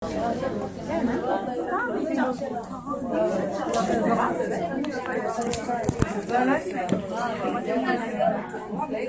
嗯。好的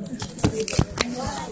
Gracias.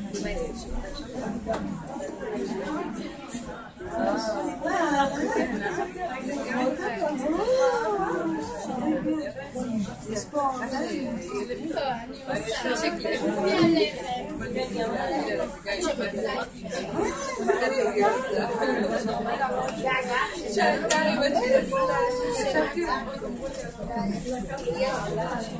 Je suis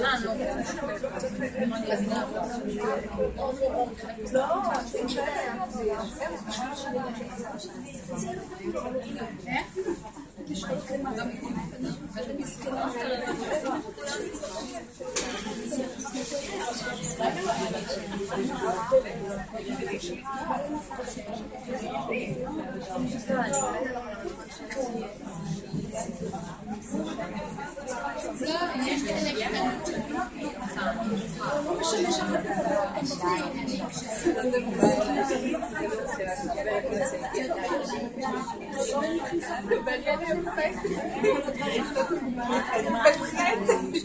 מה, באמת, אתה נגד? Le balai.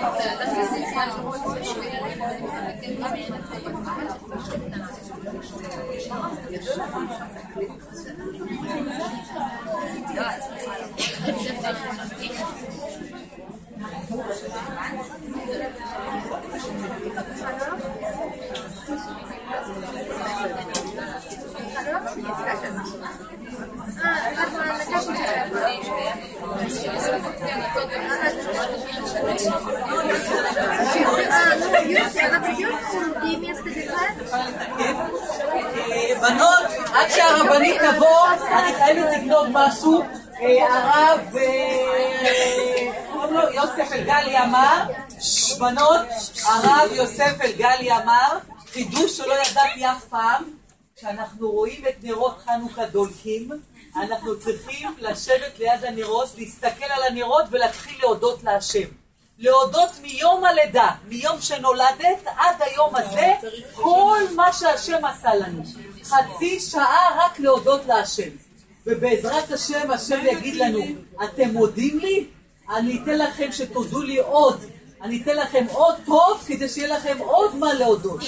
Thank you. אני חייבת לקנות משהו. הרב קוראים לו יוסף אלגלי אמר, בנות, הרב יוסף אלגלי אמר, חידוש שלא ידעתי אף פעם, כשאנחנו רואים את נרות חנוכה דולקים, אנחנו צריכים לשבת ליד הנרות, להסתכל על הנרות ולהתחיל להודות להשם. להודות מיום הלידה, מיום שנולדת עד היום הזה, כל מה שהשם עשה לנו. חצי שעה רק להודות להשם. ובעזרת השם, השם יגיד לנו, אתם מודים לי? אני אתן לכם שתודו לי עוד. אני אתן לכם עוד טוב כדי שיהיה לכם עוד מה להודות.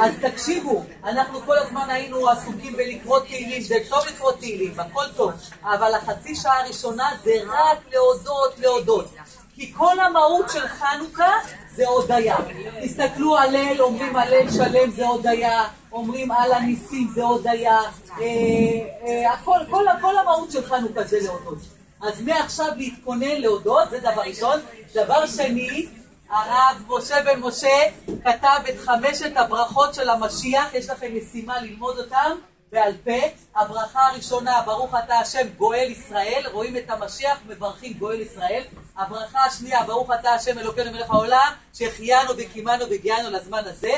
אז תקשיבו, אנחנו כל הזמן היינו עסוקים בלקרוא תהילים, זה טוב לקרוא תהילים, הכל טוב, אבל החצי שעה הראשונה זה רק להודות, להודות. כי כל המהות של חנוכה זה הודיה. תסתכלו הלל, אומרים הלל שלם זה הודיה, אומרים על הניסים זה הודיה, אה, אה, הכל, כל, כל המהות של חנוכה זה להודות. אז מעכשיו להתכונן להודות, זה דבר ראשון. דבר שני, הרב משה בן משה כתב את חמשת הברכות של המשיח, יש לכם משימה ללמוד אותם בעל פה. הברכה הראשונה, ברוך אתה השם גואל ישראל, רואים את המשיח, מברכים גואל ישראל. הברכה השנייה, ברוך אתה השם אלוקינו מלך העולם, שהחיינו וקיימנו והגיענו לזמן הזה.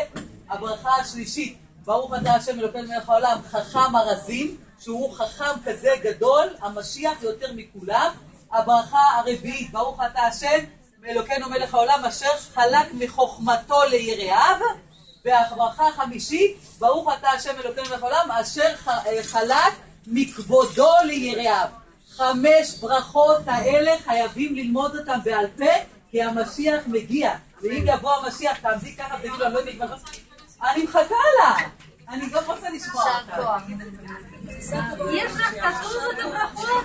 הברכה השלישית, ברוך אתה השם אלוקינו מלך העולם, חכם ארזים, שהוא חכם כזה גדול, המשיח יותר מכולם. הברכה הרביעית, ברוך אתה השם אלוקינו מלך העולם, אשר חלק מחוכמתו ליראיו. והברכה החמישית, ברוך אתה השם אלוקינו מלך העולם, אשר חלק מכבודו ליראיו. חמש ברכות האלה חייבים ללמוד אותם בעל פה, כי המשיח מגיע. ואם יבוא המשיח, תעמדי ככה ותגידו, אני לא יודעת מה... אני מחכה לה! אני גם רוצה לשמוע אותה. יש לך כתוב את הברכות?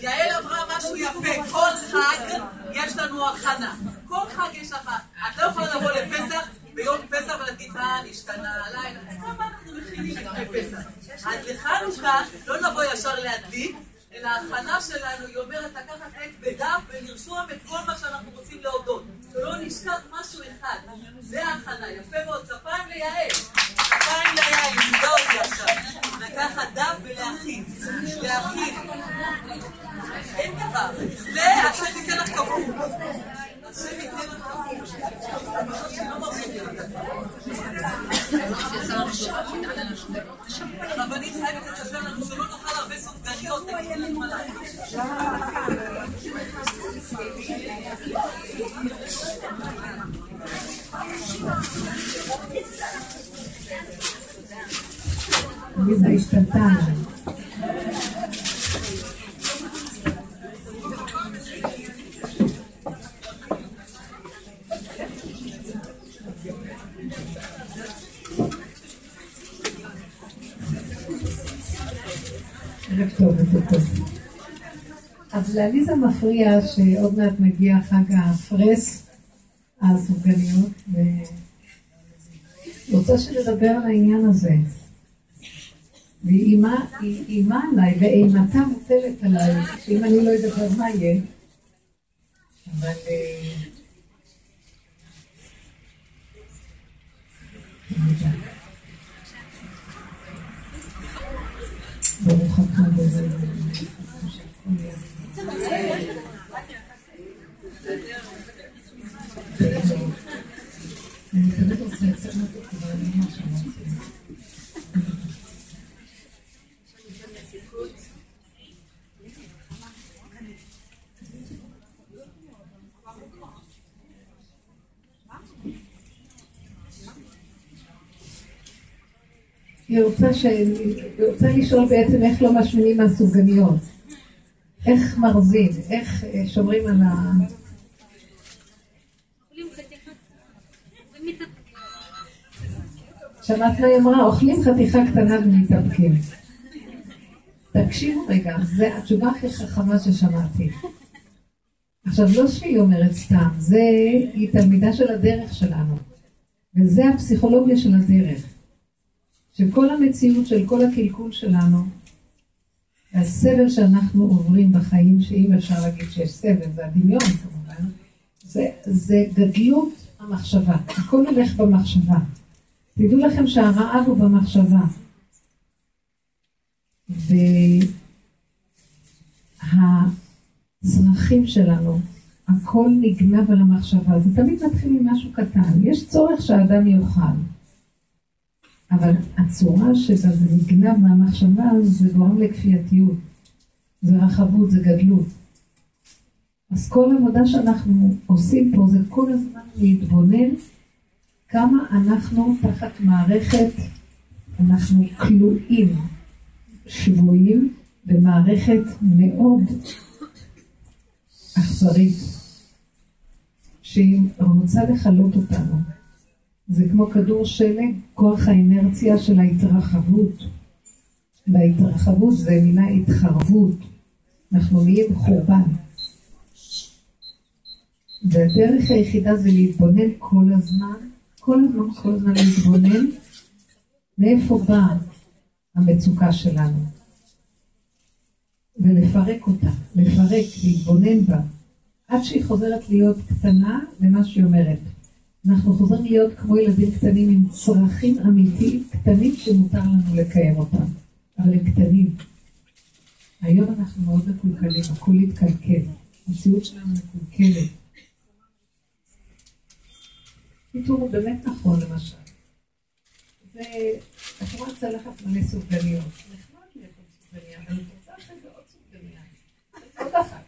יעל אמרה משהו יפה, כל חג יש לנו הכנה. כל חג יש לך... את לא יכולה לבוא לפסח ביום פסח ולהגיד מה נשתנה הלילה. כמה אנחנו מכינים לפני פסח. אז לחנוכה לא נבוא ישר להדליק, אלא ההכנה שלנו היא אומרת לקחת עט ודף ולרשום את כל מה שאנחנו רוצים להודות. שלא נשכח משהו אחד. זה ההכנה. יפה מאוד. צפיים ליעל. צפיים ליעל, לימדה אותי עכשיו. לקחת דף ולהכין. להכין. אין דבר. זה השם ייתן לך כפול. השם ייתן לעליזה מפריע שעוד מעט מגיע חג הפרס, הסופגניות, ורוצה שנדבר על העניין הזה. והיא איימה עליי, ואימתה מוטלת עליי, שאם אני לא אדבר מה יהיה. אבל... אה. ברוך אתה אני רוצה לשאול בעצם איך לא משמינים מהסופגניות. איך מרזים, איך אה, שומרים על ה... שמעת מה היא אמרה? אוכלים חתיכה קטנה ומתאפקים. תקשיבו רגע, זו התשובה הכי חכמה ששמעתי. עכשיו, לא שהיא אומרת סתם, זה, היא תלמידה של הדרך שלנו. וזה הפסיכולוגיה של הדרך. שכל המציאות של כל הקלקול שלנו, והסבל שאנחנו עוברים בחיים, שאם אפשר להגיד שיש סבל, זה הדמיון כמובן, זה, זה גדלות המחשבה. הכל הולך במחשבה. תדעו לכם שהרעב הוא במחשבה. והצרכים שלנו, הכל נגנב על המחשבה. זה תמיד מתחיל ממשהו קטן. יש צורך שהאדם יאכל. אבל הצורה שבה זה נגנב מהמחשבה, זה גורם לכפייתיות. זה רחבות, זה גדלות. אז כל עבודה שאנחנו עושים פה זה כל הזמן להתבונן כמה אנחנו תחת מערכת, אנחנו כלואים, שבויים במערכת מאוד אכזרית, שהיא רוצה לכלות אותנו. זה כמו כדור שלג, כוח האינרציה של ההתרחבות. וההתרחבות זה מילה התחרבות. אנחנו נהיים חורבן. והדרך היחידה זה להתבונן כל הזמן, כל הזמן, כל הזמן להתבונן מאיפה באה המצוקה שלנו. ולפרק אותה, לפרק, להתבונן בה, עד שהיא חוזרת להיות קטנה למה שהיא אומרת. אנחנו חוזרים להיות כמו ילדים קטנים עם צרכים אמיתיים קטנים שמותר לנו לקיים אותם, אבל הם קטנים. היום אנחנו מאוד מקולקלים, הכול התקלקל, המציאות שלנו מקולקלת. קיצור, הוא באמת נכון למשל. ואת רואה צלחת מלא סופגניות. נחמד לאכול סופגניה, אבל את רוצה אחרי זה עוד סופגניה. עוד אחת.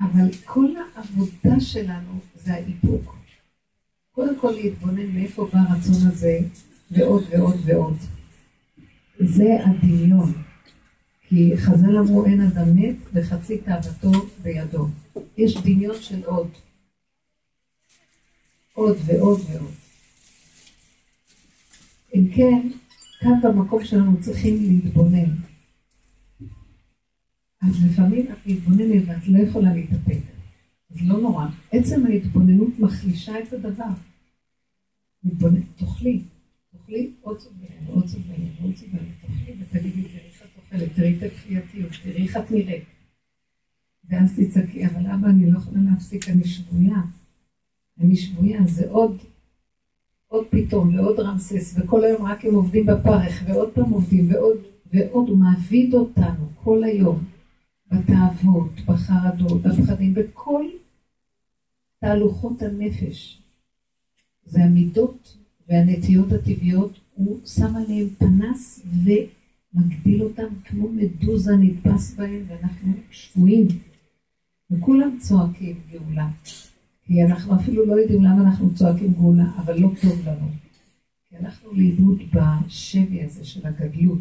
אבל כל העבודה שלנו זה האיפוק. קודם כל להתבונן מאיפה בא הרצון הזה, ועוד ועוד ועוד. זה הדמיון. כי חז"ל אמרו אין אדם מת וחצי תאוותו בידו. יש דמיון של עוד. עוד ועוד ועוד. אם כן, כאן במקום שלנו צריכים להתבונן. אז לפעמים את מתבוננת ואת לא יכולה להתאפק. אז לא נורא. עצם ההתבוננות מחלישה את הדבר. מתבונן, תאכלי, תאכלי עוד סוגיה ועוד סוגיה ועוד סוגיה, תאכלי ותגידי, תראי איך את אוכלת, תראי את הכפייתיות, תראי איך את נראית. ואז תצעקי, אבל אבא, אני לא יכולה להפסיק, אני שבויה. אני שבויה, זה עוד, עוד פתאום, ועוד רמסס, וכל היום רק הם עובדים בפרך, ועוד פעם עובדים, ועוד, ועוד, הוא מעביד אותנו כל היום. בתאוות, בחרדות, בפחדים, בכל תהלוכות הנפש. זה המידות והנטיות הטבעיות, הוא שם עליהם פנס ומגדיל אותם כמו מדוזה נדפס בהם, ואנחנו שבויים. וכולם צועקים גאולה. כי אנחנו אפילו לא יודעים למה אנחנו צועקים גאולה, אבל לא טוב לנו. כי אנחנו לאיבוד בשבי הזה של הגדלות.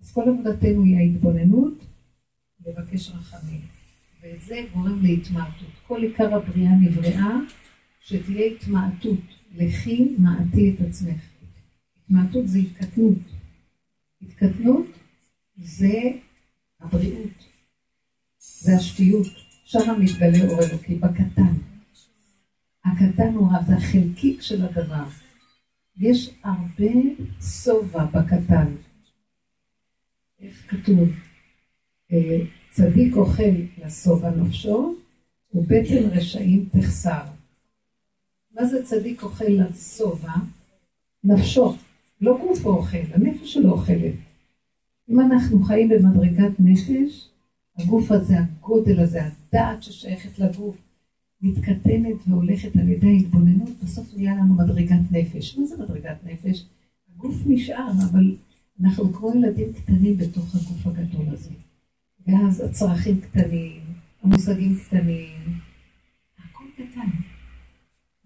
אז כל עבודתנו היא ההתבוננות לבקש רחמים. וזה גורם להתמעטות. כל עיקר הבריאה נבראה שתהיה התמעטות. לכי מעטי את עצמך. התמעטות זה התקטנות. התקטנות זה הבריאות. זה השפיות. שם מתגלה אור אלוקי, בקטן. הקטן הוא זה החלקיק של הדבר. יש הרבה שובע בקטן. איך כתוב? צדיק אוכל לשובע נפשו, ובטן רשעים תחסר. מה זה צדיק אוכל לשובע? נפשו, לא גופו אוכל, הנפש שלו אוכלת. אם אנחנו חיים במדרגת נפש, הגוף הזה, הגודל הזה, הדעת ששייכת לגוף, מתקטנת והולכת על ידי ההתבוננות, בסוף נהיה לנו מדרגת נפש. מה זה מדרגת נפש? הגוף נשאר, אבל אנחנו כמו ילדים קטנים בתוך הגוף הגדול הזה. ואז הצרכים קטנים, המושגים קטנים, הכל קטן.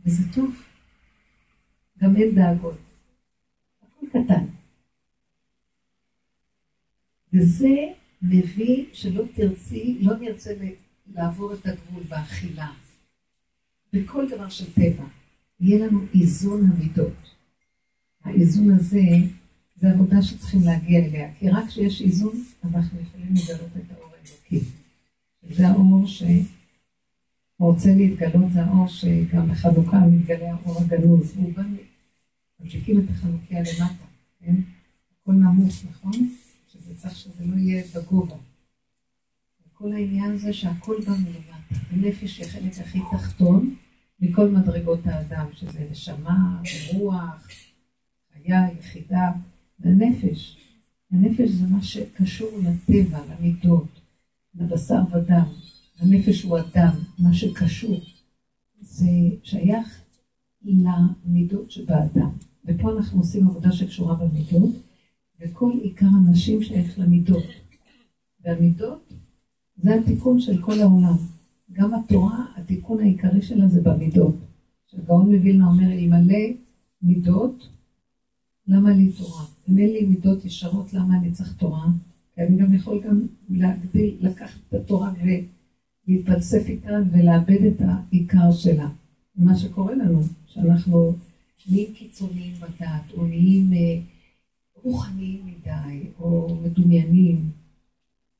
וזה טוב. גם אין דאגות. הכל קטן. וזה מביא שלא תרצי, לא נרצה לעבור את הגבול באכילה. בכל דבר של טבע. יהיה לנו איזון המידות. האיזון הזה, זה עבודה שצריכים להגיע אליה. כי רק כשיש איזון, אנחנו יכולים לגלות את האור האלוקי. זה האור שרוצה להתגלות, זה האור שגם בחנוכה מתגלה האור הגנוז. והוא בא, ממשיכים את החנוכיה למטה, כן? הכל נמוך, נכון? שזה צריך שזה לא יהיה בגובה. כל העניין זה שהכל בא מלמטה. הנפש היא החלק הכי תחתון מכל מדרגות האדם, שזה נשמה, רוח, חיה, יחידה, והנפש. הנפש זה מה שקשור לטבע, למידות, לבשר ודם. הנפש הוא אדם, מה שקשור. זה שייך למידות שבאדם. ופה אנחנו עושים עבודה שקשורה במידות, וכל עיקר הנשים שייך למידות. והמידות זה התיקון של כל העולם. גם התורה, התיקון העיקרי שלה זה במידות. שגאון מווילנה אומר, אלמלא מידות, למה לי תורה? אם אין לי מידות ישרות, למה אני צריך תורה? כי אני גם יכול גם להגדיל, לקחת את התורה ולהתפלסף איתה ולאבד את העיקר שלה. מה שקורה לנו, שאנחנו נהיים קיצוניים בדת, או נהיים אה, רוחניים מדי, או מדומיינים,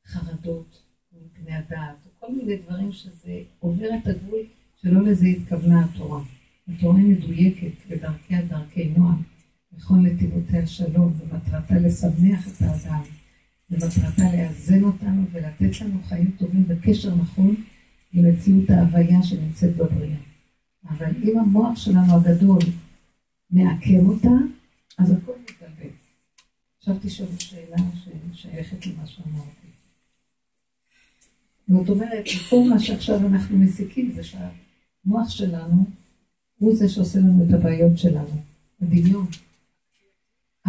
חרדות מפני הדת, או כל מיני דברים שזה עובר את הגבול שלא לזה התכוונה התורה. התורה היא מדויקת ודרכיה דרכי נועם, וכל נתיבותיה שלום, ומטרתה לשמח את האדם, ומטרתה לאזן אותנו ולתת לנו חיים טובים בקשר נכון למציאות ההוויה שנמצאת בבריאה. אבל אם המוח שלנו הגדול מעקם אותה, אז הכל מתאבד. עכשיו תשאלו שאלה ששייכת למה שאמרתי. זאת אומרת, כל מה שעכשיו אנחנו מסיקים זה שהמוח שלנו הוא זה שעושה לנו את הבעיות שלנו, הדמיון.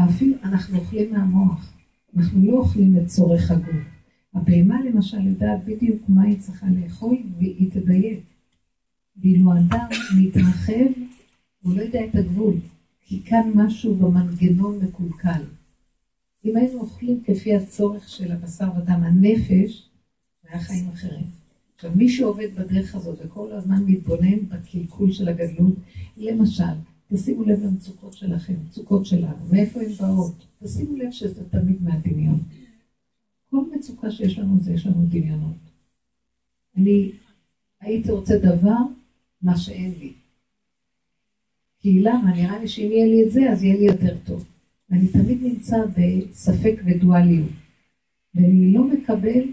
אפילו אנחנו אוכלים מהמוח, אנחנו לא אוכלים את צורך הגוף. הבהמה למשל יודעת בדיוק מה היא צריכה לאכול והיא תדייק. ואילו האדם מתרחב, הוא לא יודע את הגבול, כי כאן משהו במנגנון מקולקל. אם היינו אוכלים כפי הצורך של הבשר ודם, הנפש, היה חיים אחרים. עכשיו, מי שעובד בדרך הזאת וכל הזמן מתבונן בקלקול של הגדלות, למשל, תשימו לב למצוקות שלכם, מצוקות שלנו, מאיפה הן באות. תשימו לב שזה תמיד מהדמיון. כל מצוקה שיש לנו זה יש לנו דמיונות. אני הייתי רוצה דבר, מה שאין לי. כי למה? נראה לי שאם יהיה לי את זה, אז יהיה לי יותר טוב. ואני תמיד נמצא בספק ודואליות. ואני לא מקבל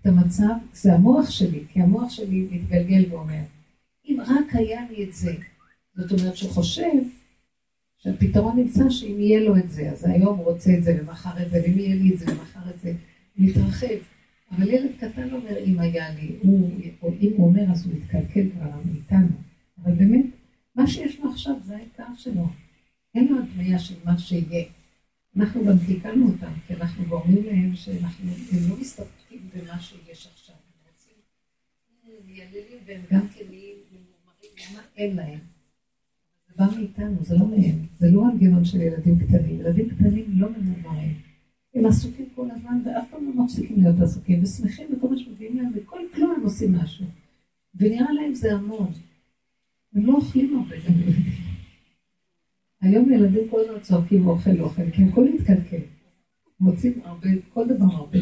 את המצב, זה המוח שלי, כי המוח שלי מתגלגל ואומר, אם רק היה לי את זה, זאת אומרת שחושב שהפתרון נמצא שאם יהיה לו את זה, אז היום הוא רוצה את זה ומחר את זה, ואם יהיה לי את זה ומחר את זה, מתרחב. אבל ילד קטן אומר, אם היה לי, הוא, או אם הוא אומר, אז הוא מתקלקל כבר מאיתנו. אבל באמת, מה שיש לו עכשיו זה העיקר שלו. אין לו הדמיה של מה שיהיה. אנחנו גם קלקלנו אותם, כי אנחנו גורמים להם שאנחנו, הם לא מסתפקים במה שיש עכשיו. הם רוצים, מייללים והם גם כן נהיים ממורמרים, מה אין להם. בא מאיתנו, זה לא מהם. זה לא מנגנון של ילדים קטנים. ילדים קטנים לא ממורמרים. הם עסוקים כל הזמן ואף פעם לא מפסיקים להיות עסוקים ושמחים בכל מה שמביאים להם וכל כלום הם עושים משהו. ונראה להם זה המון. הם לא אוכלים הרבה גם ילדים. היום ילדים כל הזמן צועקים אוכל אוכל, כי הם הכל מתקלקל. מוצאים הרבה, כל דבר הרבה.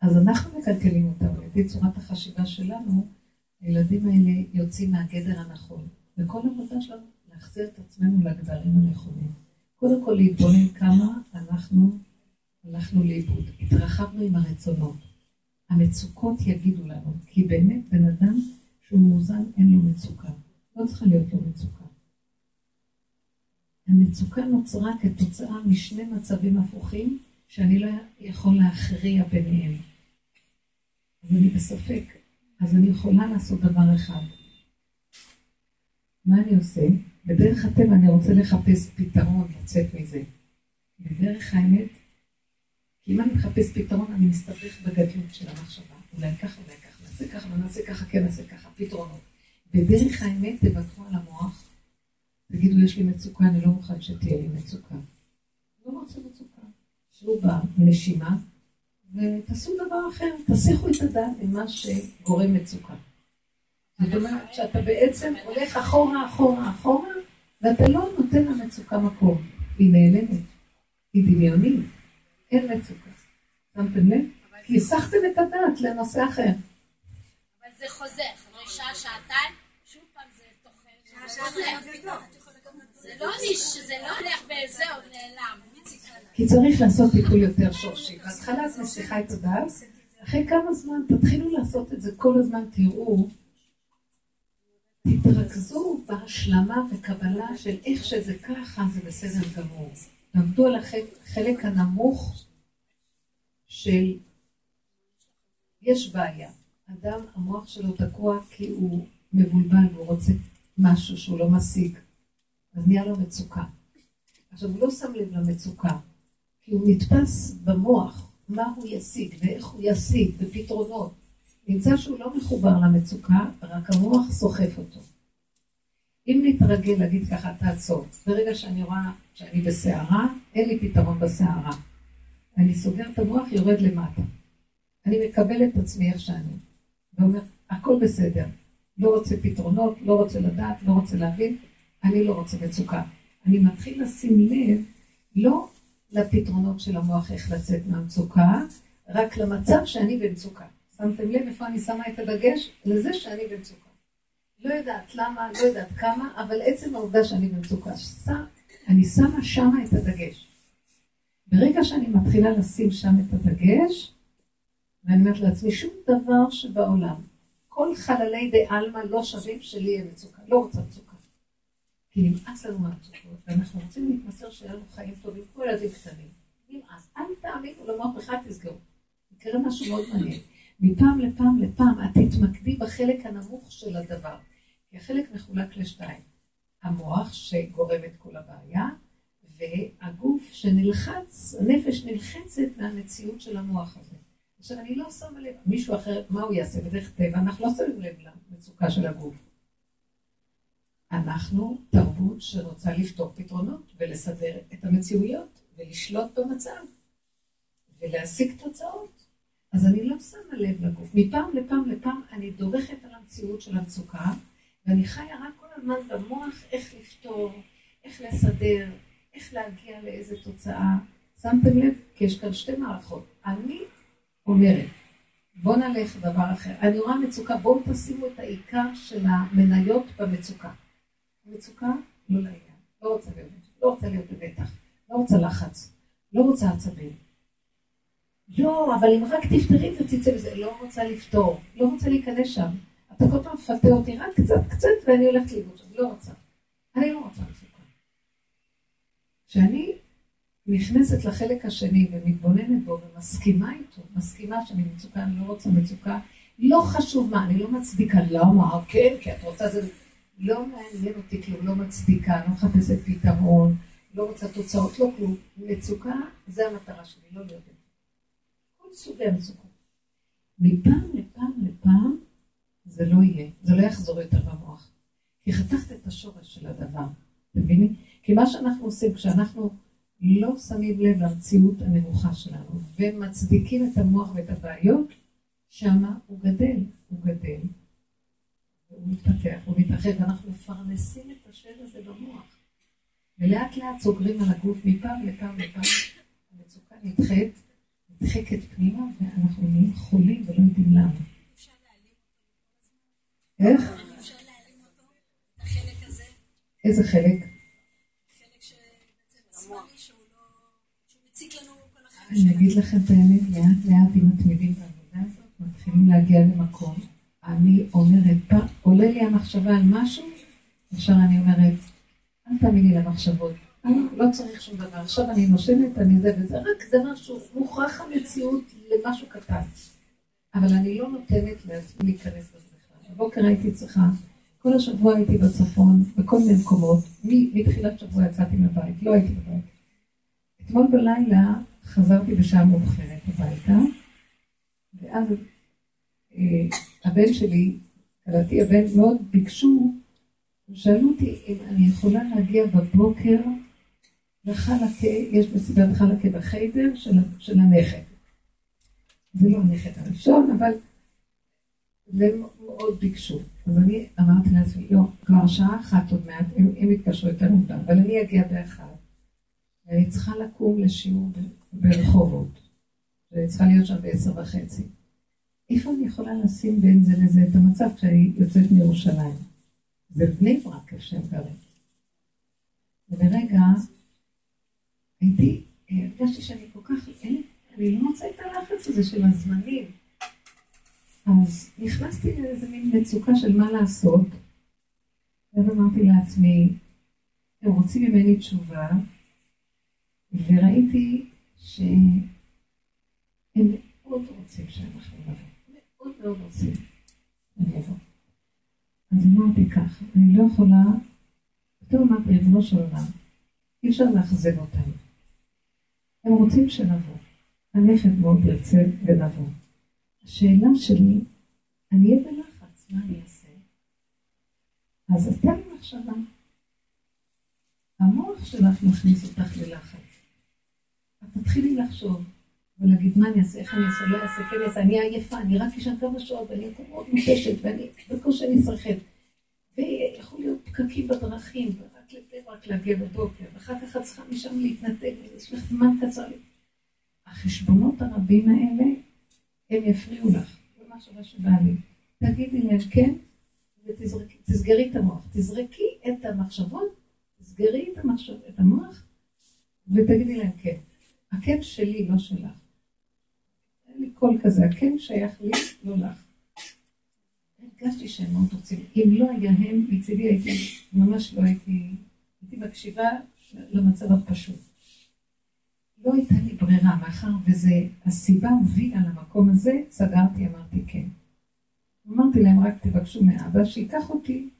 אז אנחנו מקלקלים אותם, לפי צורת החשיבה שלנו, הילדים האלה יוצאים מהגדר הנכון. וכל עבודה שלנו להחזיר את עצמנו לגדרים הנכונים. קודם כל להתבונן כמה אנחנו הלכנו לאיבוד, התרחבנו עם הרצונות. המצוקות יגידו לנו, כי באמת בן אדם שהוא מאוזן אין לו מצוקה. לא צריכה להיות לו מצוקה. המצוקה נוצרה כתוצאה משני מצבים הפוכים שאני לא יכול להכריע ביניהם. אז אני בספק, אז אני יכולה לעשות דבר אחד. מה אני עושה? בדרך הטבע אני רוצה לחפש פתרון לצאת מזה. בדרך האמת, כי אם אני מחפש פתרון, אני מסתבך בגדלות של המחשבה. אולי ככה, אולי ככה, נעשה ככה, ונעשה ככה, כן נעשה ככה, פתרונות. בדרך האמת תוותרו על המוח, תגידו, יש לי מצוקה, אני לא מוכן שתהיה לי מצוקה. לא רוצה מצוקה. שבו בנשימה, ותעשו דבר אחר, תסיכו את הדעת ממה שגורם מצוקה. זאת אומרת שאתה בעצם הולך אחורה, אחורה, אחורה, ואתה לא נותן למצוקה מקום. היא נעלמת, היא דמיונית, אין מצוקה. שמתם לב? כי הסחתם את הדעת לנושא אחר. אבל זה חוזר, אחרי שעה, שעתיים, שוב פעם זה זה חוזר. זה לא זה לא הולך וזהו, נעלם. כי צריך לעשות טיפול יותר שורשי. בהתחלה את מסיכה את הדעת, אחרי כמה זמן תתחילו לעשות את זה כל הזמן, תראו, תתרכזו בהשלמה וקבלה של איך שזה ככה, זה בסדר גמור. תעבדו על החלק הנמוך של יש בעיה. אדם, המוח שלו תקוע כי הוא מבולבל והוא רוצה משהו שהוא לא משיג. אז נהיה לו מצוקה. עכשיו, הוא לא שם לב למצוקה, כי הוא נתפס במוח מה הוא ישיג ואיך הוא ישיג בפתרונות. נמצא שהוא לא מחובר למצוקה, רק המוח סוחף אותו. אם נתרגל להגיד ככה, תעצור. ברגע שאני רואה שאני בסערה, אין לי פתרון בסערה. אני סוגר את המוח, יורד למטה. אני מקבל את עצמי איך שאני. ואומר, הכל בסדר. לא רוצה פתרונות, לא רוצה לדעת, לא רוצה להבין, אני לא רוצה מצוקה. אני מתחיל לשים לב, לא לפתרונות של המוח איך לצאת מהמצוקה, רק למצב שאני במצוקה. שמתם לב איפה אני שמה את הדגש? לזה שאני במצוקה. לא יודעת למה, לא יודעת כמה, אבל עצם העובדה שאני במצוקה, אני שמה שמה את הדגש. ברגע שאני מתחילה לשים שם את הדגש, ואני אומרת לעצמי, שום דבר שבעולם, כל חללי דה עלמא לא שווים שלי יהיה מצוקה, לא רוצה מצוקה. כי נמאס לנו מהמצוקות, ואנחנו רוצים להתמסר שיהיה לנו חיים טובים, כמו ילדים קטנים. נמאס, אל תאמינו למוח בכלל תסגרו. יקרה משהו מאוד מעניין. מפעם לפעם לפעם את תתמקדי בחלק הנמוך של הדבר. כי החלק מחולק לשתיים. המוח שגורם את כל הבעיה, והגוף שנלחץ, הנפש נלחצת מהמציאות של המוח הזה. עכשיו, אני לא שמה לב, מישהו אחר, מה הוא יעשה בדרך טבע? אנחנו לא שמים לב למצוקה של הגוף. אנחנו תרבות שרוצה לפתור פתרונות ולסדר את המציאויות ולשלוט במצב ולהשיג תוצאות. אז אני לא שמה לב לגוף. מפעם לפעם לפעם אני דורכת על המציאות של המצוקה, ואני חיה רק כל הזמן במוח איך לפתור, איך לסדר, איך להגיע לאיזה תוצאה. שמתם לב? כי יש כאן שתי מערכות. אני אומרת, בואו נלך לדבר אחר. אני רואה מצוקה, בואו תשימו את העיקר של המניות במצוקה. מצוקה, לא לעניין. לא רוצה לא רוצה להיות במתח, לא רוצה לחץ, לא רוצה עצבים. לא, אבל אם רק תפתרי ותצא מזה, לא רוצה לפתור, לא רוצה להיכנס שם. אתה כל פעם מפתה אותי רק קצת, קצת, ואני הולכת לאיבוד שם, לא רוצה. אני לא רוצה מצוקה. כשאני נכנסת לחלק השני ומתבוננת בו ומסכימה איתו, מסכימה שאני מצוקה, אני לא רוצה מצוקה, לא חשוב מה, אני לא מצדיקה, למה? כן, כי את רוצה זה... לא מעניין אותי כלום, לא מצדיקה, לא מחפשת פתרון, לא רוצה תוצאות, לא כלום. מצוקה, זה המטרה שלי, לא להיות את סוגי המצוקות. מפעם לפעם לפעם זה לא יהיה, זה לא יחזור יותר במוח. כי חתכת את השורש של הדבר, מבינים? כי מה שאנחנו עושים כשאנחנו לא שמים לב למציאות הנמוכה שלנו ומצדיקים את המוח ואת הבעיות, שמה הוא גדל, הוא גדל, הוא מתפתח, הוא מתרחב, ואנחנו מפרנסים את השד הזה במוח. ולאט לאט סוגרים על הגוף מפעם לפעם לפעם, המצוקה נדחית, נדחקת פנימה, ואנחנו נהיים חולים ולא יודעים למה. איך? איזה חלק? אני אגיד לכם את האמת, לאט לאט עם התמידים בעבודה הזאת, מתחילים להגיע למקום. אני אומרת, עולה לי המחשבה על משהו, עכשיו אני אומרת, אל תאמיני למחשבות, לא צריך שום דבר, עכשיו אני נושמת, אני זה וזה, רק זה משהו, מוכרח המציאות למשהו קטן. אבל אני לא נותנת לעצמי להיכנס בכלל. בבוקר הייתי צריכה, כל השבוע הייתי בצפון, בכל מיני מקומות, מתחילת שבוע יצאתי מהבית, לא הייתי בבית. אתמול בלילה חזרתי בשעה מאוחרת הביתה, ואז אה, הבן שלי כלתי הבן מאוד ביקשו, שאלו אותי אם אני יכולה להגיע בבוקר לחלקה, יש מסיבת חלקה בחיידר של, של הנכד. זה לא הנכד הראשון, אבל והם מאוד ביקשו. אז אני אמרתי לעצמי, לא, כבר שעה אחת עוד מעט, הם, הם יתקשרו יותר מוקדם, אבל אני אגיע באחד. ואני צריכה לקום לשיעור ברחובות. ואני צריכה להיות שם בעשר וחצי. איפה אני יכולה לשים בין זה לזה את המצב כשאני יוצאת מירושלים? זה בני ברק איפה שהם גרים. ולרגע הייתי, הרגשתי שאני כל כך, אין, אני לא רוצה את הלחץ הזה של הזמנים. אז נכנסתי לאיזה מין מצוקה של מה לעשות, ואז אמרתי לעצמי, הם רוצים ממני תשובה, וראיתי שהם מאוד רוצים שאנחנו נבוא, מאוד מאוד רוצים שאני אבוא. אז אמרתי ככה, אני לא יכולה, פתאום אמרתי, ריבונו של עולם, אי אפשר לאכזב אותם. הם רוצים שנבוא. הנכד מאוד ירצה ונבוא. השאלה שלי, אני אהיה בלחץ, מה אני אעשה? אז תן לי מחשבה. המוח שלך מכניס אותך ללחץ. את תתחילי לחשוב ולהגיד מה אני אעשה, איך אני אעשה, לא אעשה, כן אעשה, אני עייפה, אני רק אשאר כמה שעות ואני אקום מאוד מותשת ואני בקושי אני אשרחב. ויכול להיות פקקים בדרכים, רק להגיע בבוקר, ואחר כך את צריכה משם להתנתק, יש לך זמן קצר. החשבונות הרבים האלה הם יפריעו לך. זו מחשבה שבאה לי. תגידי להם כן, ותסגרי את המוח. תזרקי את המחשבות, תסגרי את, המחשב, את המוח, ותגידי להם כן. הכן שלי, לא שלך. אין לי קול כזה, הכן שייך לי, לא לך. הרגשתי שהם מאוד רוצים. אם לא היה הם, מצידי הייתי, ממש לא הייתי מקשיבה למצב הפשוט. לא הייתה לי ברירה, מאחר וזה, הסיבה הובילה למקום הזה, סגרתי, אמרתי כן. אמרתי להם, רק תבקשו מאבא שייקח אותי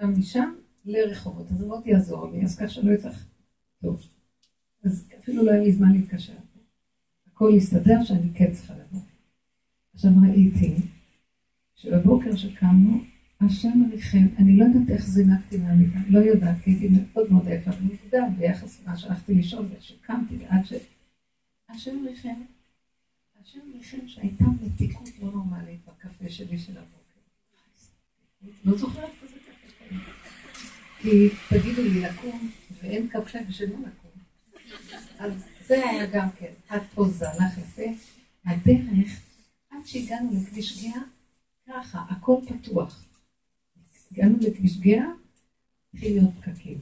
גם משם לרחובות. אז זה מאוד יעזור לי, אז ככה שלא יצטרך... טוב. אז אפילו לא היה לי זמן להתקשר. הכל הסתדר שאני כן צריכה לבוא. עכשיו ראיתי שבבוקר שקמנו, השם עליכם, אני לא יודעת איך זינקתי מהמיטה, לא יודעת, כי הייתי מאוד מאוד עייפה ומוקדם ביחס למה שהלכתי לישון ושקמתי ועד ש... השם עליכם, השם עליכם שהייתה מתיקות לא נורמלית בקפה שלי של הבוקר. לא זוכרת כזה קפה. כי תגידו לי לקום ואין קפה ושלא לקום. אז זה היה גם כן, עד פה זה הלך יפה. הדרך, עד שהגענו לכביש גאה, ככה, הכל פתוח. הגענו גאה, התחיל להיות פקקים.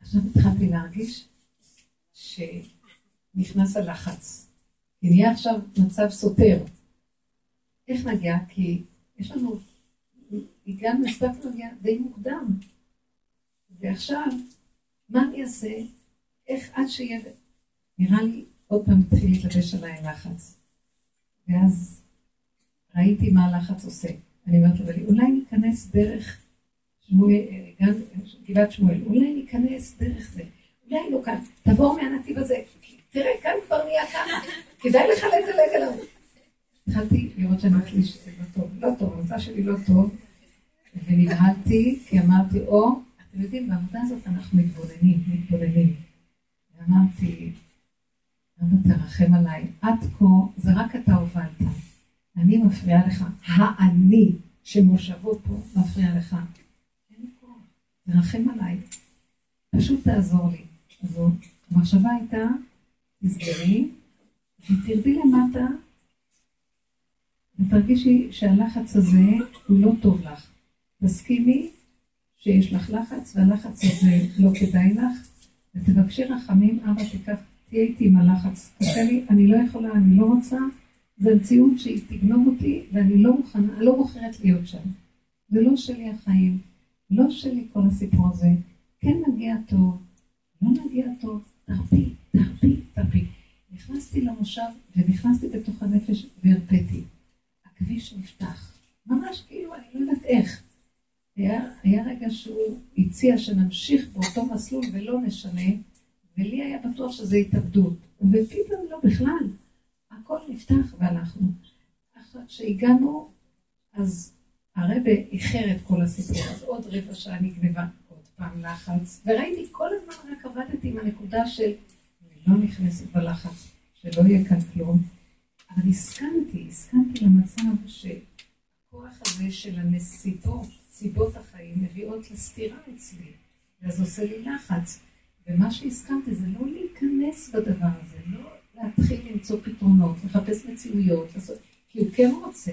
עכשיו התחלתי להרגיש שנכנס הלחץ. נהיה עכשיו מצב סותר. איך נגיע? כי יש לנו, הגענו, הספקנו להגיע די מוקדם. ועכשיו, מה אני אעשה? איך עד שיהיה... נראה לי, עוד פעם התחיל להתלבש עליי לחץ. ואז ראיתי מה הלחץ עושה. אני אומרת לו, אולי ניכנס דרך גבעת שמואל, אולי ניכנס דרך זה, אולי לא כאן, תבוא מהנתיב הזה, תראה, כאן כבר נהיה ככה, כדאי לך לדלג עליו. התחלתי לראות שאני מקליש, זה לא טוב, לא טוב, המצב שלי לא טוב, ונבהלתי, כי אמרתי, או, אתם יודעים, בעבודה הזאת אנחנו מתבוננים, מתבוננים. ואמרתי, אבא תרחם עליי, עד כה זה רק אתה הובלת. אני מפריעה לך, האני שמושבו פה מפריע לך. אין לי כוח, תרחם עליי, פשוט תעזור לי. אז המחשבה הייתה, תסגרי, ותרדי למטה, ותרגישי שהלחץ הזה הוא לא טוב לך. תסכימי שיש לך לחץ, והלחץ הזה לא כדאי לך, ותבקשי רחמים, אבא תיקח, תהיה איתי עם הלחץ. תעשה לי, אני לא יכולה, אני לא רוצה. זה מציאות שהיא תגנוב אותי, ואני לא מוכנה, לא בוחרת להיות שם. זה לא שלי החיים, לא שלי כל הסיפור הזה. כן נגיע טוב, לא נגיע טוב, תרפי, תרפי, תרפי. נכנסתי למושב ונכנסתי בתוך הנפש והרפאתי. הכביש נפתח, ממש כאילו, אני לא יודעת איך. היה, היה רגע שהוא הציע שנמשיך באותו מסלול ולא נשנה, ולי היה בטוח שזה התאבדות. ופתאום לא בכלל. הכל נפתח והלכנו. עכשיו, כשהגענו, אז הרבה איחר את כל הסיפור, אז עוד רבע שעה נגנבה, עוד פעם לחץ, וראיתי כל הזמן רק עבדתי עם הנקודה של אני לא נכנסת בלחץ, שלא יהיה כאן כלום, אבל הסכמתי, הסכמתי למצב שהכוח הזה של הנסיבות, סיבות החיים, מביאות לסתירה אצלי, ואז עושה לי לחץ. ומה שהסכמתי זה לא להיכנס בדבר הזה, להתחיל למצוא פתרונות, לחפש מציאויות, לעשות, כי הוא כן רוצה.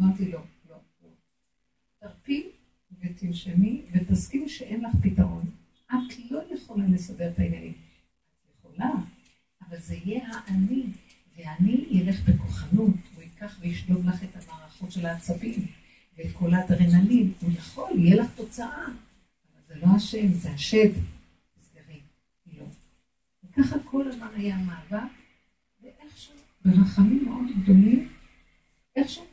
אמרתי לו, לא, לא. תרפי ותנשמי ותסכימי שאין לך פתרון. את לא יכולה לסדר את העניינים. את יכולה, אבל זה יהיה האני, והאני ילך בכוחנות, הוא ייקח וישלוב לך את המערכות של העצבים ואת כל האדרנלין, הוא יכול, יהיה לך תוצאה, אבל זה לא השם, זה השד. ככה כל הזמן היה מאבק, ברחמים מאוד גדולים, איכשהו,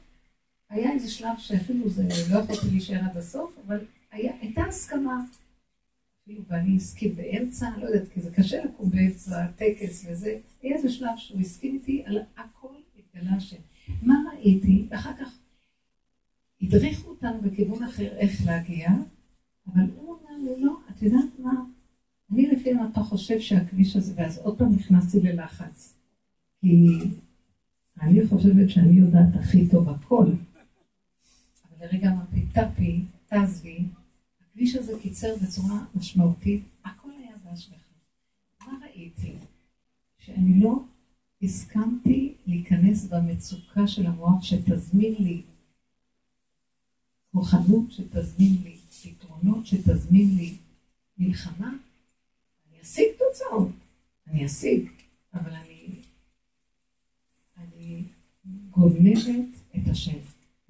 היה איזה שלב שאפילו זה, לא יכולתי להישאר עד הסוף, אבל היה, הייתה הסכמה. אפילו ואני הסכים באמצע, לא יודעת, כי זה קשה לקום באמצע הטקס וזה, היה איזה שלב שהוא הסכים איתי על הכל התגלה השם. מה ראיתי? ואחר כך הדריכו אותנו בכיוון אחר איך להגיע, אבל הוא אומר לי, לא, את יודעת מה? אני לפי מה אתה חושב שהכביש הזה, ואז עוד פעם נכנסתי ללחץ. כי אני חושבת שאני יודעת הכי טוב הכל. אבל לרגע אמרתי, טפי, תעזבי, הכביש הזה קיצר בצורה משמעותית, הכל היה בהשגחה. מה ראיתי? שאני לא הסכמתי להיכנס במצוקה של המוח שתזמין לי כוחנות, שתזמין לי פתרונות, שתזמין לי מלחמה, אשיג תוצאות. אני אשיג, אבל אני, אני גונבת את השם.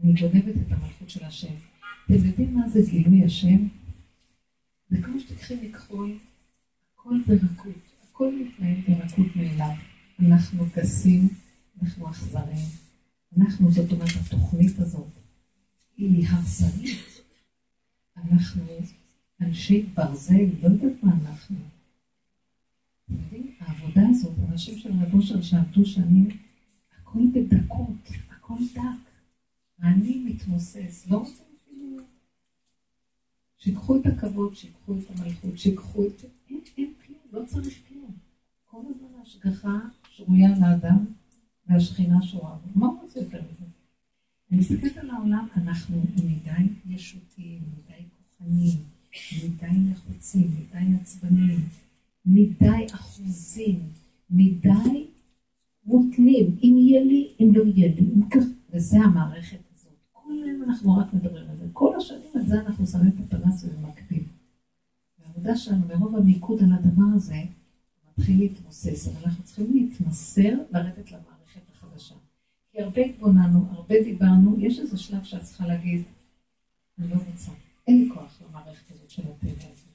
אני גונבת את המלכות של השם. אתם יודעים מה זה גילוי השם? זה כמו שתקחי מכחול, הכל ברכות, הכל מתנהל ברכות מאליו. אנחנו גסים, אנחנו אכזרים. אנחנו, זאת אומרת, התוכנית הזאת היא הרסנית. אנחנו אנשי ברזל, לא יודעת מה אנחנו. העבודה הזאת, אנשים של רב אושר שעבדו שנים, הכל בדקות, הכל דק. אני מתמוסס, לא רוצה אפילו... שיקחו את הכבוד, שיקחו את המלכות, שיקחו את... אין, אין כלום, לא צריך כלום. כל הזמן ההשגחה שרויה לאדם והשכינה שורה בו. מה הוא רוצה יותר מזה? אני מסתכלת על העולם, אנחנו מדי ישותיים, מדי כוחניים, מדי לחוצים, מדי עצבניים. מדי אחוזים, מדי מותנים, אם יהיה לי, אם לא יהיה לי, אם כך, וזה המערכת הזאת. כל היום אנחנו רק מדברים על זה. כל השנים על זה אנחנו שמים את הפנס ובמקביל. והעבודה שלנו, מרוב המיקוד על הדבר הזה, מתחיל להתמוסס, אבל אנחנו צריכים להתמסר, לרדת למערכת החדשה. כי הרבה התבוננו, הרבה דיברנו, יש איזה שלב שאת צריכה להגיד, אני לא רוצה, אין לי כוח למערכת הזאת של הטבע הזה.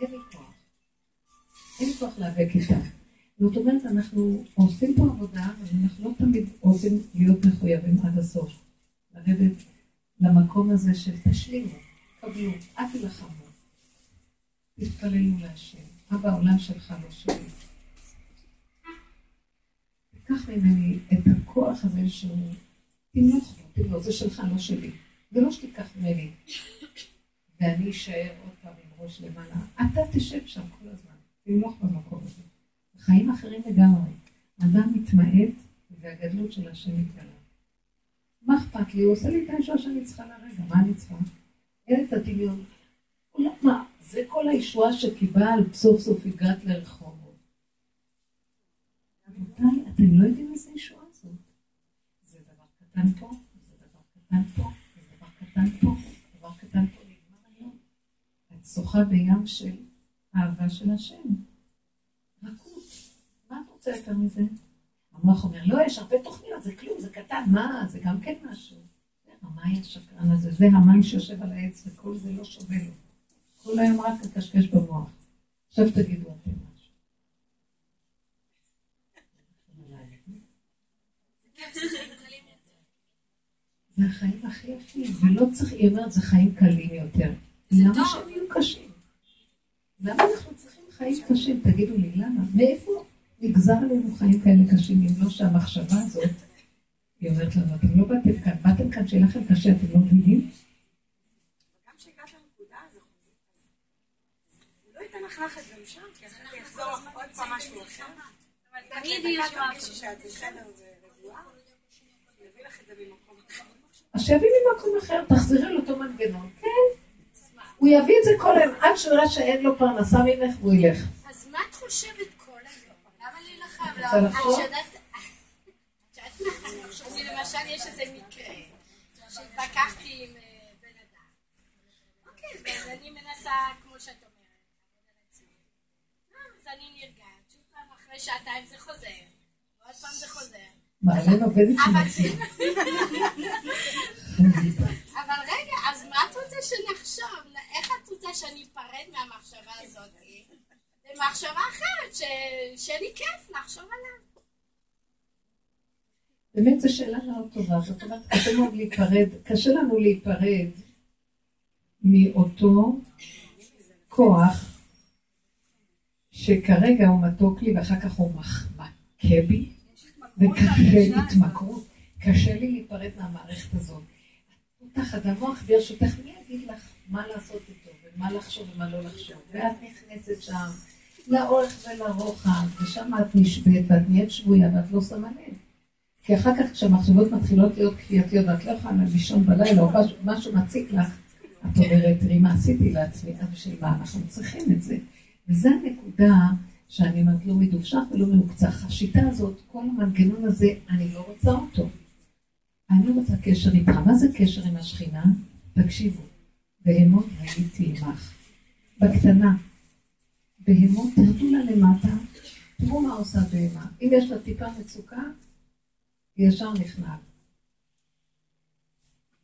אין לי כוח. אין כוח להיאבק איתה. זאת אומרת, אנחנו עושים פה עבודה, אבל אנחנו לא תמיד רוצים להיות מחויבים עד הסוף. לרדת למקום הזה של תשלימו, קבלו, אל תילחמו. תתפללו להשם. אבא, העולם שלך לא שלי. תיקח ממני את הכוח הזה שהוא תמלוך בו, תמלוך, זה שלך, לא שלי. זה לא שתיקח ממני. ואני אשאר עוד פעם עם ראש למעלה. אתה תשב שם כל הזמן. לנמוך במקום הזה. חיים אחרים לגמרי. אדם מתמעט והגדלות של השם מתגלה. מה אכפת לי? הוא עושה לי את הישועה שאני צריכה לרגע, מה אני צריכה? אין את הדמיון. מה, זה כל הישועה שקיבלת, סוף סוף הגעת לרחובות. רבותיי, אתם לא יודעים איזה ישועה זאת. זה דבר קטן פה, זה דבר קטן פה, זה דבר קטן פה, דבר קטן פה, נגמר היום. את שוחה בים של אהבה של השם. רוצה יותר מזה? המוח אומר, לא, יש הרבה תוכניות, זה כלום, זה קטן, מה, זה גם כן משהו. המאי השקרן הזה, זה המן שיושב על העץ וכל זה לא שווה לו. כל היום רק לקשקש במוח. עכשיו תגידו אתם משהו. זה החיים הכי יפים, ולא צריך, היא אומרת, זה חיים קלים יותר. למה שהם יהיו קשים? למה אנחנו צריכים חיים קשים? תגידו לי, למה? מאיפה נגזר עלינו חיים כאלה קשים, אם לא שהמחשבה הזאת היא אומרת לנו, אתם לא באתם כאן, באתם כאן שיהיה לכם קשה, אתם לא מבינים? לא. אז שיביא ממקום אחר, תחזרי לאותו מנגנון. כן. הוא יביא את זה כל היום, עד שהוא יראה שאין לו פרנסה ממך, והוא ילך. אז מה את חושבת כל היום? למה להילחם? רוצה לא, לחשוב? את יודעת... את יודעת מה? אני למשל, יש איזה מקרה שהתווכחתי עם אה, בן אדם. אוקיי, אז אני מנסה, כמו שאת אומרת. אה, אז אני נרגעת, שוב פעם אחרי שעתיים זה חוזר, ועוד פעם זה חוזר. מעלן עובדת אבל של אבל רגע, אז מה את רוצה שנחשוב? איך את רוצה שאני אפרד מהמחשבה הזאת? למחשבה אחרת, שיהיה לי כיף לחשוב עליו. באמת זו שאלה מאוד טובה, זאת אומרת, קשה מאוד להיפרד, קשה לנו להיפרד מאותו כוח שכרגע הוא מתוק לי ואחר כך הוא מכה בי, וקשה התמכרות, קשה לי להיפרד מהמערכת הזאת. תחת המוח ברשותך, מי יגיד לך מה לעשות איתו, ומה לחשוב ומה לא לחשוב, ואת נכנסת שם לאורך ולרוחב, ושם את נשבית ואת נהיית שבויה ואת לא שמה לב. כי אחר כך כשהמחשבות מתחילות להיות כפייתיות ואת לא יכולה לישון בלילה או משהו- מציק לך, את אומרת, תראי מה עשיתי לעצמי, אז בשביל מה אנחנו צריכים את זה. וזו הנקודה שאני אומרת, לא מדובשך ולא מעוקצך. השיטה הזאת, כל המנגנון הזה, אני לא רוצה אותו. אני לא רוצה קשר איתך. מה זה קשר עם השכינה? תקשיבו, בהמות הייתי עמך. בקטנה. בהמות, תרדו לה למטה, תראו מה עושה בהמה. אם יש לה טיפה מצוקה, היא ישר נכנעת.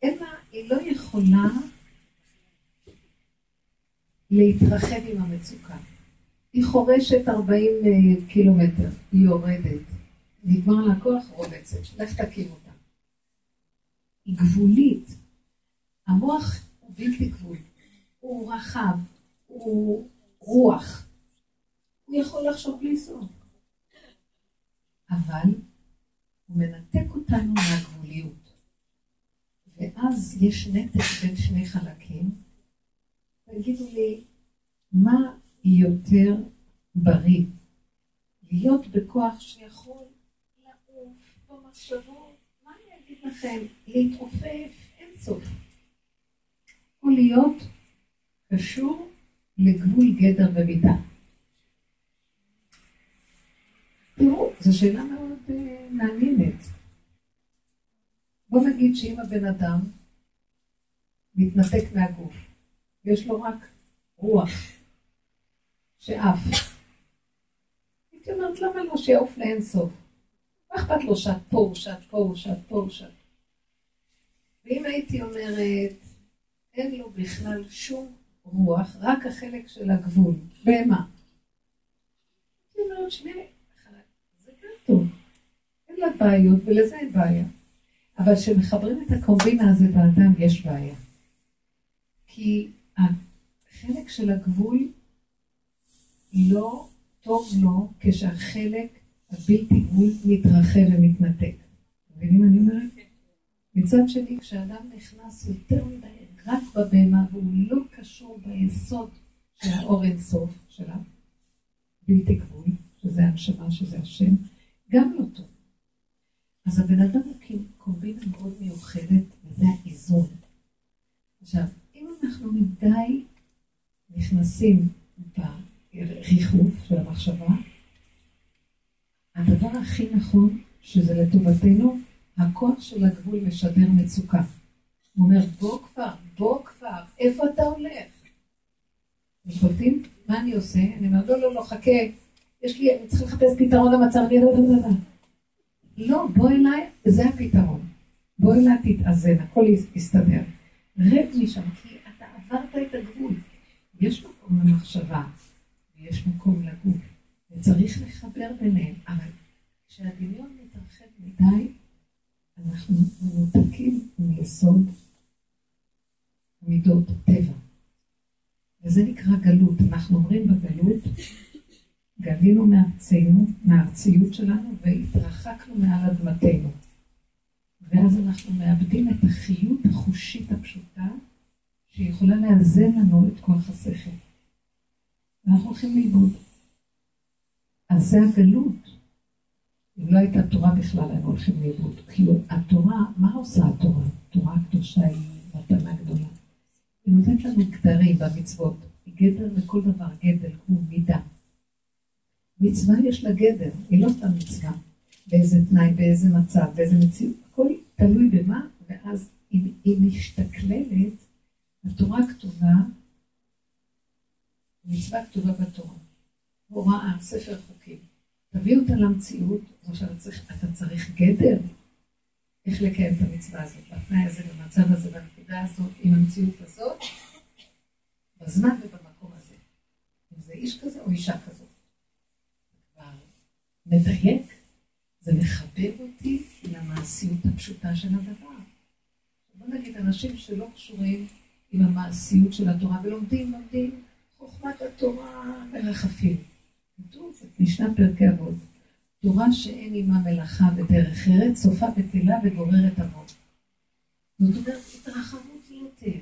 לה, היא לא יכולה להתרחב עם המצוקה. היא חורשת 40 אה, קילומטר, היא יורדת. נגמר לה הכוח, רובצת. לך תקים אותה. היא גבולית. המוח הוא בלתי גבול. הוא רחב, הוא רוח. הוא יכול לחשוב בלי סוף. אבל הוא מנתק אותנו מהגבוליות. ואז יש נתק בין שני חלקים. תגידו לי, מה יותר בריא? להיות בכוח שיכול לעוף במחשבות, מה אני אגיד לכם? להתעופף אין סוף. או להיות קשור לגבול גדר ומידה. תראו, זו שאלה מאוד אה, מעניינת. בוא נגיד שאם הבן אדם מתנתק מהגוף, יש לו רק רוח שעף, הייתי אומרת, למה לא שיעוף לאין סוף? מה אכפת לו שאת פה, שאת פה, שאת פה, שאת. ואם הייתי אומרת, אין לו בכלל שום רוח, רק החלק של הגבול, בהמה. הייתי אומרת, שני, זה גם טוב. אין לה בעיות ולזה אין בעיה. אבל כשמחברים את הקומבינה הזה באדם יש בעיה. כי החלק של הגבול לא טוב לו כשהחלק הבלתי גבול מתרחב ומתנתק. מבינים מה אני אומרת? מצד שני, כשאדם נכנס יותר מדי רק בבהמה והוא לא קשור ביסוד של האור אינסוף שלה, בלתי גבול, שזה הנשמה, שזה השם, גם לא טוב. אז הבן אדם הוא קומבינה מאוד מיוחדת, וזה האיזון. עכשיו, אם אנחנו מדי נכנסים בריחוף של המחשבה, הדבר הכי נכון, שזה לטובתנו, הכוח של הגבול משדר מצוקה. הוא אומר, בוא כבר, בוא כבר, איפה אתה הולך? אתם קולטים? מה אני עושה? אני אומר, לא, לא, לא, חכה, יש לי, אני צריכה לחפש פתרון למצב, אני לא יודעת. לא, בוא אליי, זה הפתרון. בוא אליי, תתאזן, הכל יסתדר. רד משם, כי אתה עברת את הגבול. יש מקום למחשבה, ויש מקום לגוף, וצריך לחבר ביניהם, אבל כשהדמיון מתרחב מדי, אנחנו מנותקים מיסוד מידות הטבע. וזה נקרא גלות. אנחנו אומרים בגלות, גלינו מארצנו, מהארציות שלנו, והתרחקנו מעל אדמתנו. ואז אנחנו מאבדים את החיות החושית הפשוטה, שיכולה לאזן לנו את כוח השכל. ואנחנו הולכים לאיבוד. אז זה הגלות. אם לא הייתה תורה בכלל, היינו הולכים לאיבוד. כאילו, התורה, מה עושה התורה? התורה הקדושה היא מתנה גדולה. היא נותנת לנו גדרים במצוות. גדר לכל דבר, גדר הוא מידה. מצווה יש לה גדר, היא לא סתם מצווה. באיזה תנאי, באיזה מצב, באיזה מציאות, הכל תלוי במה, ואז היא, היא משתכללת, התורה כתובה, מצווה כתובה בתורה. הוראה, ספר חוקים. תביא אותה למציאות, עכשיו צריך, אתה צריך גדר. איך לקיים את המצווה הזאת, בתנאי הזה, במצב הזה, בנקודה הזאת, עם המציאות הזאת, בזמן ובמקום הזה. אם זה איש כזה או אישה כזאת. מדייק, זה מחבר אותי למעשיות הפשוטה של הדבר. בוא נגיד, אנשים שלא קשורים עם המעשיות של התורה ולומדים, לומדים חוכמת התורה מרחפים. כתוב, משנה פרקי אבות, תורה שאין עימה מלאכה ודרך ארץ, סופה בטלה וגוררת אבות. זאת אומרת, התרחבות לא תהיה.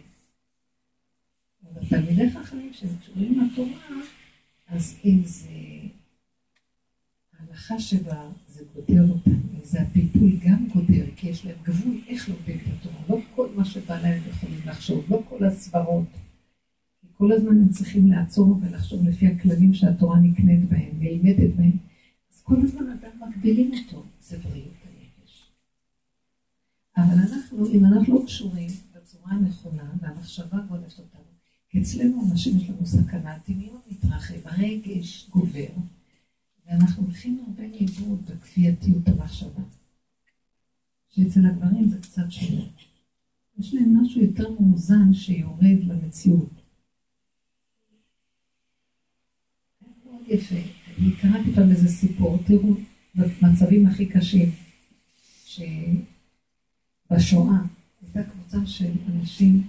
אבל תלמידי חכמים שהם קשורים לתורה, אז אם זה ההלכה שבה זה גודר אותם, זה הפיתוי גם גודר, כי יש להם גבול איך לומדים את התורה. לא כל מה שבא להם יכולים לחשוב, לא כל הסברות. כל הזמן הם צריכים לעצור ולחשוב לפי הכללים שהתורה נקנית בהם, נלמדת בהם. אז כל הזמן אדם מגבילים אותו, זה בריאות הנפש. אבל אנחנו, אם אנחנו לא קשורים בצורה הנכונה, והמחשבה גונבת אותנו, כי אצלנו אנשים יש לנו סכנה, הטבעיות מתרחב, הרגש גובר, ואנחנו הולכים הרבה לאיבוד בכפייתיות המחשבה. שאצל הגברים זה קצת שונה. יש להם משהו יותר מאוזן שיורד למציאות. מאוד יפה. אני קראתי פעם איזה סיפור, תראו, במצבים הכי קשים, שבשואה הייתה קבוצה של אנשים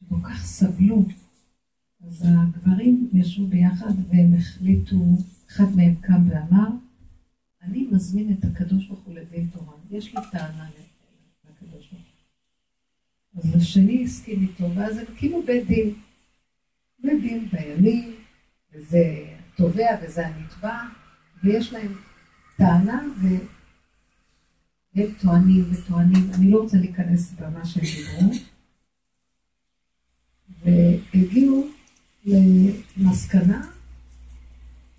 שכל כך סבלו, אז הגברים ישבו ביחד והם החליטו, אחד מהם קם ואמר, אני מזמין את הקדוש ברוך הוא לדין תורה, יש לי טענה לקדוש ברוך הוא. אז השני הסכים איתו, ואז הם כאילו בית דין. בית דין דיינים, וזה התובע וזה הנתבע, ויש להם טענה, והם טוענים וטוענים, אני לא רוצה להיכנס במה שהם דיברו, והגיעו למסקנה,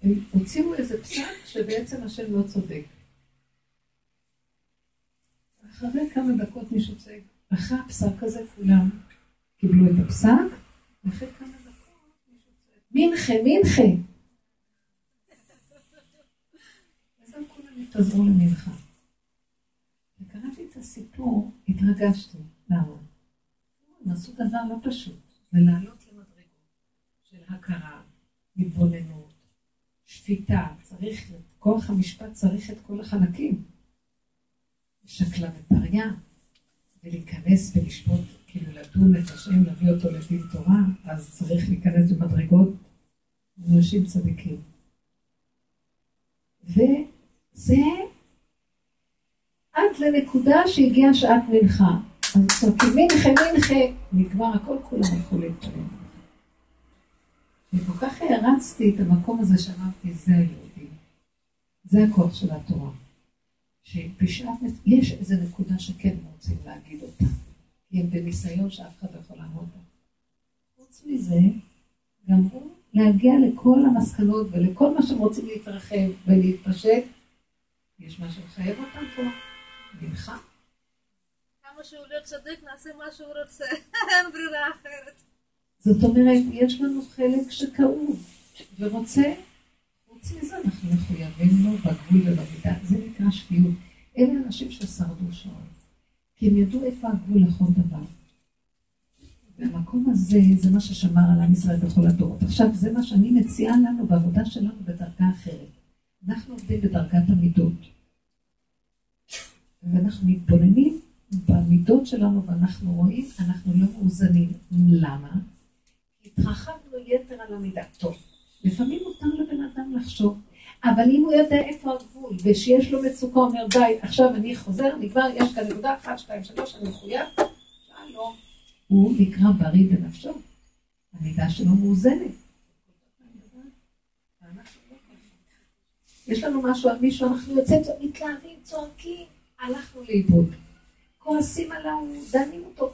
הם הוציאו איזה פסק שבעצם השם לא צודק. אחרי כמה דקות מישהו צועק, אחרי הפסק הזה כולם קיבלו את הפסק, ואחרי כמה דקות מישהו צועק, מנחה, מנחה. אז כולם התפזרו למנחה. וקראתי את הסיפור, התרגשתי. למה? הם עשו דבר לא פשוט, זה לעלות למדרגות של הכרה, התבוננות, שפיטה, צריך, כוח המשפט צריך את כל החלקים. שקלה וטריה, ולהיכנס ולשפוט, כאילו לדון את השם, להביא אותו לדין תורה, אז צריך להיכנס במדרגות אנשים צדיקים. וזה עד לנקודה שהגיעה שעת מנחה. אז צועקים מנחה, מנחה, נגמר הכל, כולם הלכו להתפלל. וכל כך הערצתי את המקום הזה שאמרתי, זה היהודים. זה הכוח של התורה. שבשעת, יש איזו נקודה שכן רוצים להגיד אותה. הם בניסיון שאף אחד לא יכול לעמוד בה. חוץ מזה, גם הוא להגיע לכל המסקנות ולכל מה שהם רוצים להתרחב ולהתפשט, יש מה שמחייב אותם פה, מנחה. כמה שהוא לא צודק, נעשה מה שהוא רוצה, אין ברירה אחרת. זאת אומרת, יש לנו חלק שכאוב ורוצה, חוץ מזה אנחנו מחויבים לו בגבול ובמידה, זה נקרא שפיות. אלה אנשים ששרדו שואה, כי הם ידעו איפה הגבול לכל דבר. והמקום הזה, זה מה ששמר על עם ישראל בכל הדורות. עכשיו, זה מה שאני מציעה לנו בעבודה שלנו בדרגה אחרת. אנחנו עובדים בדרגת המידות. ואנחנו מתבוננים במידות שלנו ואנחנו רואים, אנחנו לא מאוזנים. למה? התרחבנו יתר על המידה. טוב, לפעמים מותר לבן אדם לחשוב, אבל אם הוא יודע איפה הגבול, גבול, ושיש לו מצוקה, אומר די, עכשיו אני חוזר, נגמר, יש כאן נקודה, אחת, שתיים, שלוש, אני מחויב, שלום. הוא נקרא בריא בנפשו. המידה שלו מאוזנת. יש לנו משהו על מישהו, אנחנו יוצאים, מתלהבים, צועקים, הלכנו לאיבוד. כועסים עליו, דנים אותו,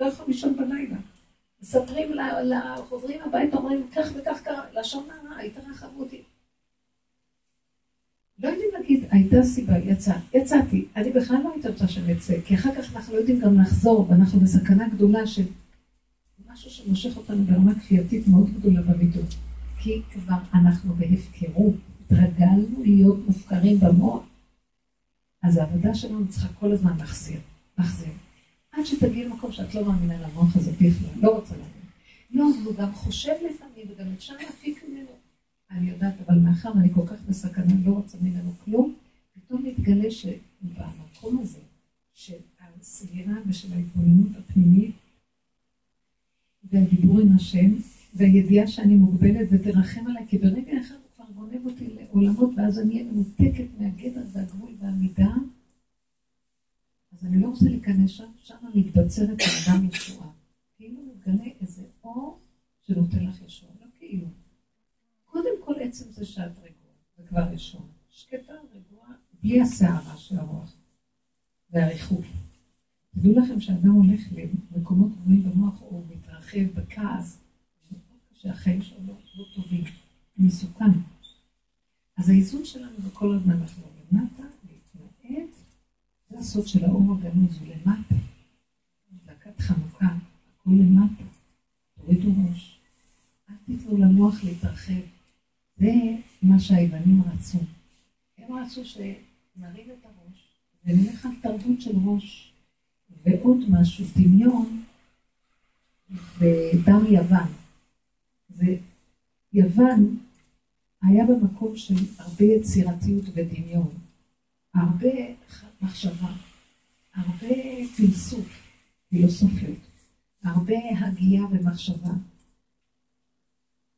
לא יכול לישון בלילה. מספרים, חוזרים הביתה, אומרים, כך וכך קרה, לשון הרע, התרחבו אותי. לא יודעים להגיד, הייתה סיבה, יצא, יצאתי. אני בכלל לא הייתי רוצה שנצא, כי אחר כך אנחנו לא יודעים גם לחזור, ואנחנו בסכנה גדולה של משהו שמושך אותנו ברמה כפייתית מאוד גדולה במידות. כי כבר אנחנו בהפקרות, התרגלנו להיות מופקרים במוח. אז העבודה שלנו צריכה כל הזמן להחזיר, להחזיר. עד שתגיעי למקום שאת לא מאמינה למוח הזה בכלל, לא רוצה להאמין. לא, הוא גם חושב לפעמים, וגם אפשר להפיק ממנו. אני יודעת, אבל מאחר ואני כל כך בסכנה, לא רוצה ממנו כלום, פתאום מתגלה שבמקום הזה, של הסגירה ושל ההתבוננות הפנימית, והדיבור עם השם, והידיעה שאני מוגבלת ותרחם עליי, כי ברגע אחד הוא כבר גונב אותי לעולמות, ואז אני אהיה מנותקת מהגדר והגבול והמידה, אז אני לא רוצה להיכנס שם, שם מתבצרת האדם ישועה. כאילו מגלה איזה אור שנותן לך ישועה, לא כאילו. קודם כל עצם זה שאת רגועה, זה כבר ישועה. שקטה, רגועה, בלי הסערה של הרוח והריחוף. תדעו לכם שאדם הולך למקומות גבוהים במוח, או מתרחב בכעס, שהחיים שלו לא, לא טובים, מסוכן. אז האיזון שלנו זה כל הזמן לחזור למטה, זה הסוד של האור הגנוז, הוא למטה. דקת חנוכה, הכל למטה. תורידו ראש. אל תיתנו למוח להתרחב. זה מה שהיוונים רצו. הם רצו שנרים את הראש, ונלך על תרבות של ראש. ועוד משהו, דמיון בדם יוון. ויוון היה במקום של הרבה יצירתיות ודמיון, הרבה מחשבה, הרבה פילסוף, פילוסופיות, הרבה הגייה ומחשבה.